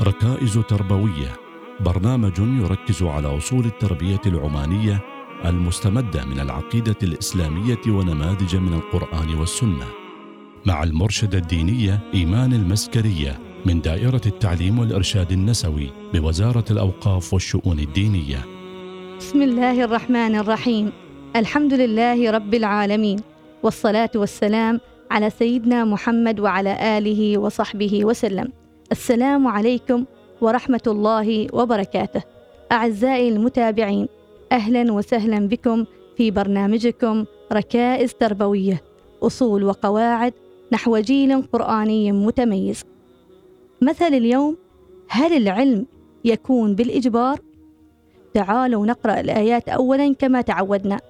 ركائز تربوية. برنامج يركز على أصول التربية العمانية المستمدة من العقيدة الإسلامية ونماذج من القرآن والسنة. مع المرشدة الدينية إيمان المسكرية من دائرة التعليم والإرشاد النسوي بوزارة الأوقاف والشؤون الدينية. بسم الله الرحمن الرحيم. الحمد لله رب العالمين. والصلاة والسلام على سيدنا محمد وعلى آله وصحبه وسلم. السلام عليكم ورحمة الله وبركاته. أعزائي المتابعين أهلا وسهلا بكم في برنامجكم ركائز تربوية أصول وقواعد نحو جيل قرآني متميز. مثل اليوم هل العلم يكون بالإجبار؟ تعالوا نقرأ الآيات اولا كما تعودنا.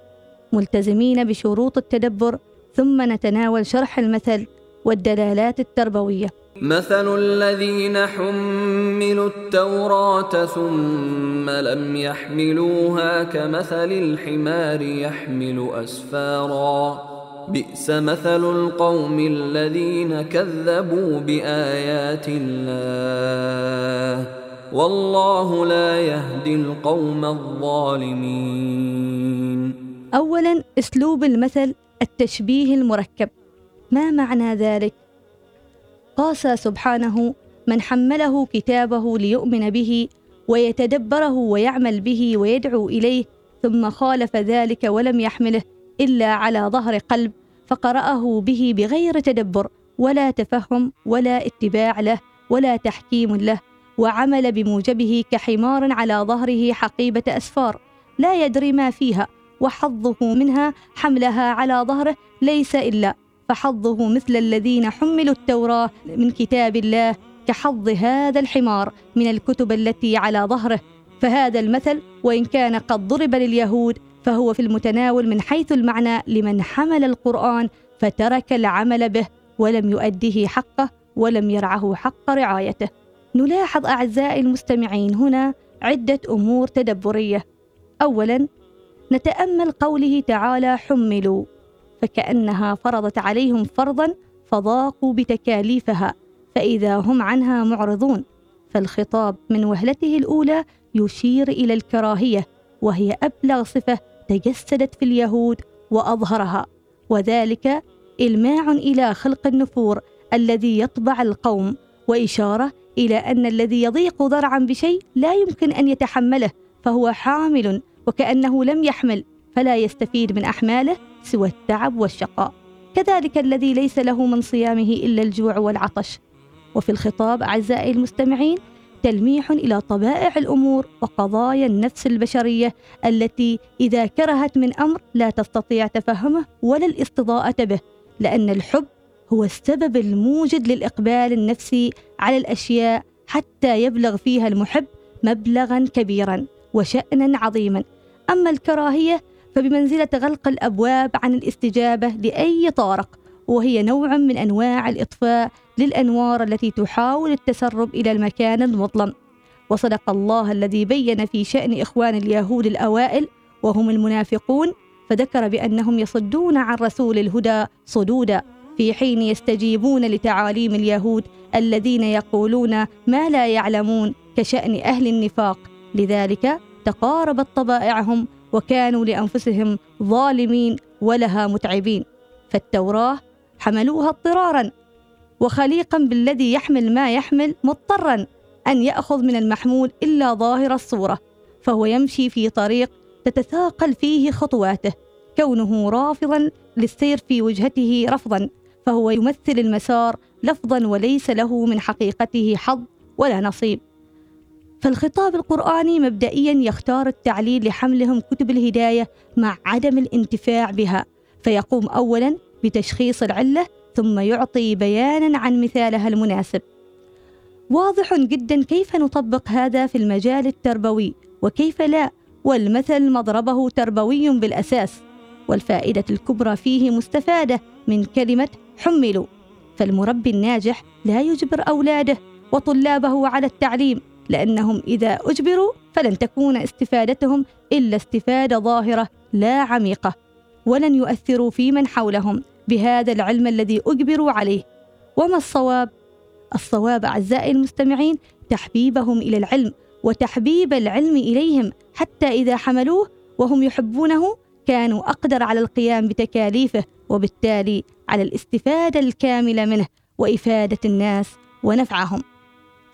ملتزمين بشروط التدبر ثم نتناول شرح المثل. والدلالات التربوية. مثل الذين حملوا التوراة ثم لم يحملوها كمثل الحمار يحمل أسفارا. بئس مثل القوم الذين كذبوا بآيات الله. والله لا يهدي القوم الظالمين. اولا أسلوب المثل التشبيه المركب. ما معنى ذلك؟ قاس سبحانه من حمله كتابه ليؤمن به ويتدبره ويعمل به ويدعو إليه ثم خالف ذلك ولم يحمله إلا على ظهر قلب فقرأه به بغير تدبر ولا تفهم ولا اتباع له ولا تحكيم له وعمل بموجبه كحمار على ظهره حقيبة أسفار لا يدري ما فيها وحظه منها حملها على ظهره ليس إلا فحظه مثل الذين حملوا التوراة من كتاب الله كحظ هذا الحمار من الكتب التي على ظهره. فهذا المثل وإن كان قد ضرب لليهود فهو في المتناول من حيث المعنى لمن حمل القرآن فترك العمل به ولم يؤديه حقه ولم يرعه حق رعايته. نلاحظ أعزائي المستمعين هنا عدة أمور تدبرية. اولا نتأمل قوله تعالى حملوا. فكأنها فرضت عليهم فرضا فضاقوا بتكاليفها فإذا هم عنها معرضون. فالخطاب من وهلته الأولى يشير إلى الكراهية وهي أبلغ صفة تجسدت في اليهود وأظهرها. وذلك إلماع إلى خلق النفور الذي يطبع القوم وإشارة إلى أن الذي يضيق ذرعا بشيء لا يمكن أن يتحمله فهو حامل وكأنه لم يحمل فلا يستفيد من أحماله سوى التعب والشقاء. كذلك الذي ليس له من صيامه إلا الجوع والعطش. وفي الخطاب أعزائي المستمعين تلميح إلى طبائع الأمور وقضايا النفس البشرية التي إذا كرهت من أمر لا تستطيع تفهمه ولا الاستضاءة به لأن الحب هو السبب الموجد للإقبال النفسي على الأشياء حتى يبلغ فيها المحب مبلغا كبيرا وشانا عظيما. أما الكراهية فبمنزلة غلق الأبواب عن الاستجابة لأي طارق وهي نوع من أنواع الإطفاء للأنوار التي تحاول التسرب إلى المكان المظلم. وصدق الله الذي بين في شأن إخوان اليهود الأوائل وهم المنافقون فذكر بأنهم يصدون عن رسول الهدى صدودا في حين يستجيبون لتعاليم اليهود الذين يقولون ما لا يعلمون كشأن أهل النفاق. لذلك تقاربت طبائعهم وكانوا لأنفسهم ظالمين ولها متعبين. فالتوراة حملوها اضطرارا وخليقا بالذي يحمل ما يحمل مضطرا أن يأخذ من المحمول إلا ظاهر الصورة فهو يمشي في طريق تتثاقل فيه خطواته كونه رافضا للسير في وجهته رفضا فهو يمثل المسار لفظا وليس له من حقيقته حظ ولا نصيب. فالخطاب القرآني مبدئيا يختار التعليل لحملهم كتب الهداية مع عدم الانتفاع بها فيقوم أولا بتشخيص العلة ثم يعطي بيانا عن مثالها المناسب. واضح جدا كيف نطبق هذا في المجال التربوي وكيف لا والمثل مضربه تربوي بالأساس والفائدة الكبرى فيه مستفادة من كلمة حملوا فالمربي الناجح لا يجبر أولاده وطلابه على التعليم. لأنهم إذا أجبروا فلن تكون استفادتهم إلا استفادة ظاهرة لا عميقة ولن يؤثروا في من حولهم بهذا العلم الذي أجبروا عليه وما الصواب؟ الصواب أعزائي المستمعين تحبيبهم إلى العلم وتحبيب العلم إليهم حتى إذا حملوه وهم يحبونه كانوا أقدر على القيام بتكاليفه وبالتالي على الاستفادة الكاملة منه وإفادة الناس ونفعهم.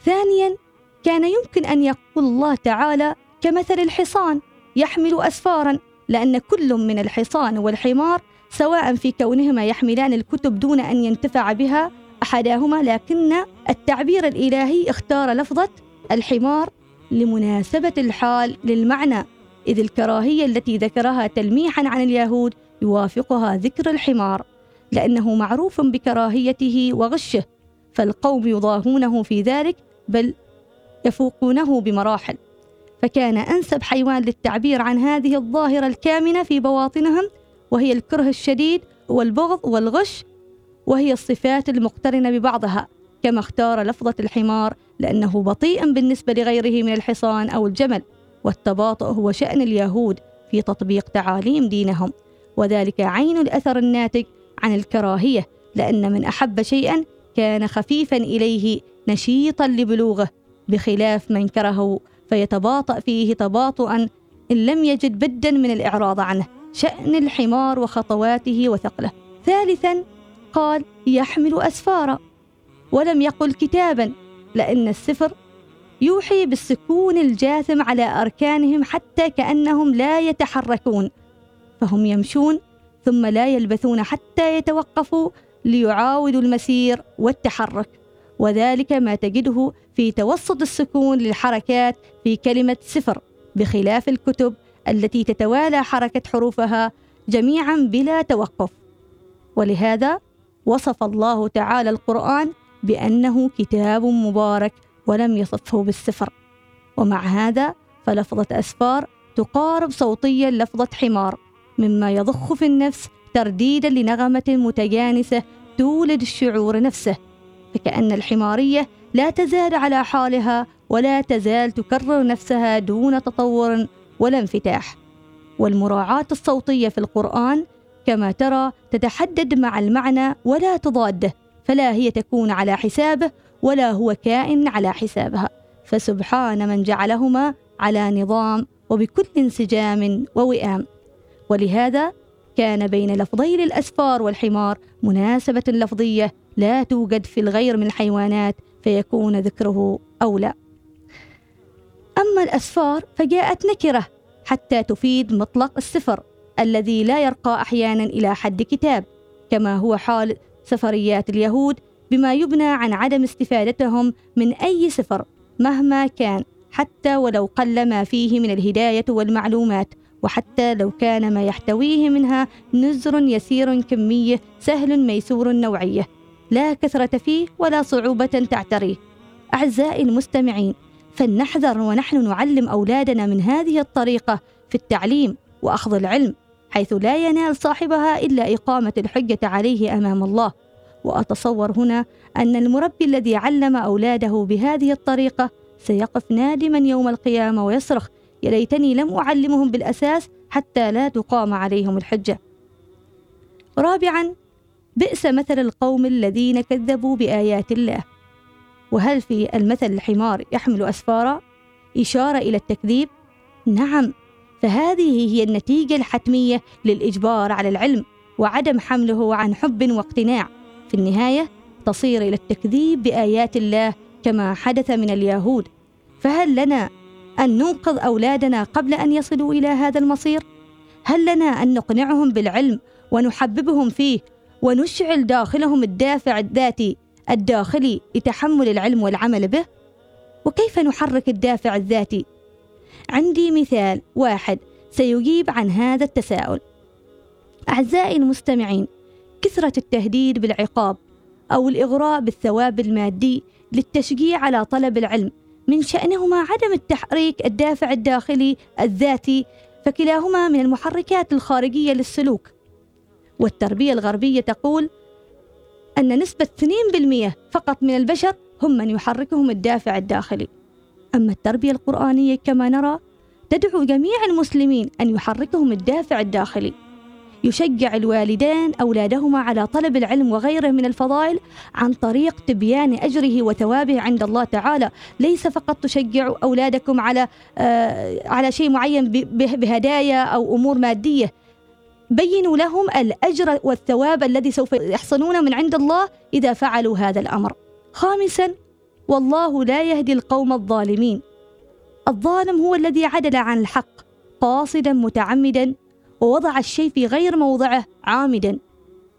ثانيا كان يمكن أن يقول الله تعالى كمثل الحصان يحمل أسفارا لأن كل من الحصان والحمار سواء في كونهما يحملان الكتب دون أن ينتفع بها أحداهما لكن التعبير الإلهي اختار لفظة الحمار لمناسبة الحال للمعنى إذ الكراهية التي ذكرها تلميحا عن اليهود يوافقها ذكر الحمار لأنه معروف بكراهيته وغشه فالقوم يضاهونه في ذلك بل يفوقونه بمراحل. فكان أنسب حيوان للتعبير عن هذه الظاهرة الكامنة في بواطنهم وهي الكره الشديد والبغض والغش وهي الصفات المقترنة ببعضها كما اختار لفظة الحمار لأنه بطيء بالنسبة لغيره من الحصان أو الجمل والتباطؤ هو شأن اليهود في تطبيق تعاليم دينهم. وذلك عين الأثر الناتج عن الكراهية لأن من أحب شيئا كان خفيفا إليه نشيطا لبلوغه. بخلاف من كرهه فيتباطأ فيه تباطؤا إن لم يجد بدا من الإعراض عنه شأن الحمار وخطواته وثقله. ثالثا قال يحمل أسفارا ولم يقل كتابا لأن السفر يوحي بالسكون الجاثم على أركانهم حتى كأنهم لا يتحركون. فهم يمشون ثم لا يلبثون حتى يتوقفوا ليعاودوا المسير والتحرك. وذلك ما تجده في توسط السكون للحركات في كلمة سفر بخلاف الكتب التي تتوالى حركة حروفها جميعا بلا توقف. ولهذا وصف الله تعالى القرآن بأنه كتاب مبارك ولم يصفه بالسفر ومع هذا فلفظة أسفار تقارب صوتيا لفظة حمار مما يضخ في النفس ترديدا لنغمة متجانسة تولد الشعور نفسه. فكأن الحمارية لا تزال على حالها ولا تزال تكرر نفسها دون تطور ولا انفتاح. والمراعاة الصوتية في القرآن كما ترى تتحدد مع المعنى ولا تضاده فلا هي تكون على حسابه ولا هو كائن على حسابها. فسبحان من جعلهما على نظام وبكل انسجام ووئام. ولهذا كان بين لفظي الأسفار والحمار مناسبة لفظية لا توجد في الغير من الحيوانات فيكون ذكره أولى أما الأسفار فجاءت نكرة حتى تفيد مطلق السفر الذي لا يرقى أحيانا إلى حد كتاب كما هو حال سفريات اليهود بما يبنى عن عدم استفادتهم من أي سفر مهما كان حتى ولو قل ما فيه من الهداية والمعلومات وحتى لو كان ما يحتويه منها نزر يسير كمية سهل ميسور النوعية لا كثرة فيه ولا صعوبة تعتريه أعزائي المستمعين فلنحذر ونحن نعلم أولادنا من هذه الطريقة في التعليم وأخذ العلم حيث لا ينال صاحبها إلا إقامة الحجة عليه أمام الله وأتصور هنا أن المربي الذي علم أولاده بهذه الطريقة سيقف نادما يوم القيامة ويصرخ يا ليتني لم أعلمهم بالأساس حتى لا تقام عليهم الحجة. رابعا بئس مثل القوم الذين كذبوا بآيات الله. وهل في المثل الحمار يحمل أسفارا؟ إشارة إلى التكذيب؟ نعم، فهذه هي النتيجة الحتمية للإجبار على العلم وعدم حمله عن حب واقتناع. في النهاية تصير إلى التكذيب بآيات الله كما حدث من اليهود. فهل لنا أن ننقذ أولادنا قبل أن يصلوا إلى هذا المصير؟ هل لنا أن نقنعهم بالعلم ونحببهم فيه ونشعل داخلهم الدافع الذاتي الداخلي لتحمل العلم والعمل به؟ وكيف نحرك الدافع الذاتي؟ عندي مثال واحد سيجيب عن هذا التساؤل. أعزائي المستمعين، كثرة التهديد بالعقاب أو الإغراء بالثواب المادي للتشجيع على طلب العلم من شأنهما عدم التحريك الدافع الداخلي الذاتي فكلاهما من المحركات الخارجية للسلوك والتربية الغربية تقول أن نسبة 2% فقط من البشر هم من يحركهم الدافع الداخلي. أما التربية القرآنية كما نرى تدعو جميع المسلمين أن يحركهم الدافع الداخلي. يشجع الوالدان أولادهما على طلب العلم وغيره من الفضائل عن طريق تبيان أجره وثوابه عند الله تعالى. ليس فقط تشجع أولادكم على آه على شيء معين بهدايا أو أمور مادية. بينوا لهم الأجر والثواب الذي سوف يحصلونه من عند الله إذا فعلوا هذا الأمر. خامسا والله لا يهدي القوم الظالمين. الظالم هو الذي عدل عن الحق قاصدا متعمدا ووضع الشيء في غير موضعه عامدا.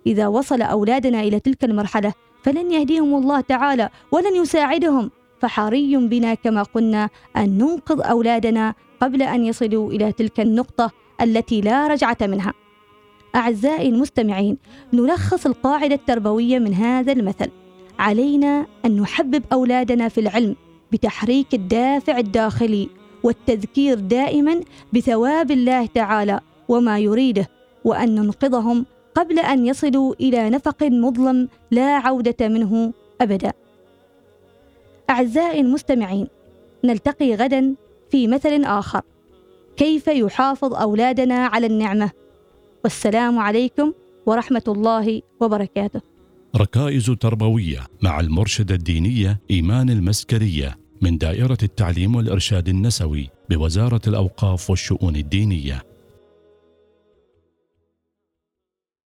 إذا وصل أولادنا إلى تلك المرحلة فلن يهديهم الله تعالى ولن يساعدهم. فحري بنا كما قلنا أن ننقذ أولادنا قبل أن يصلوا إلى تلك النقطة التي لا رجعة منها. أعزائي المستمعين نلخص القاعدة التربوية من هذا المثل. علينا أن نحبب أولادنا في العلم بتحريك الدافع الداخلي والتذكير دائما بثواب الله تعالى وما يريده وأن ننقذهم قبل أن يصلوا إلى نفق مظلم لا عودة منه ابدا. أعزائي المستمعين نلتقي غدا في مثل آخر. كيف يحافظ أولادنا على النعمة؟ والسلام عليكم ورحمة الله وبركاته. ركائز تربوية مع المرشدة الدينية إيمان المسكرية من دائرة التعليم والإرشاد النسوي بوزارة الأوقاف والشؤون الدينية.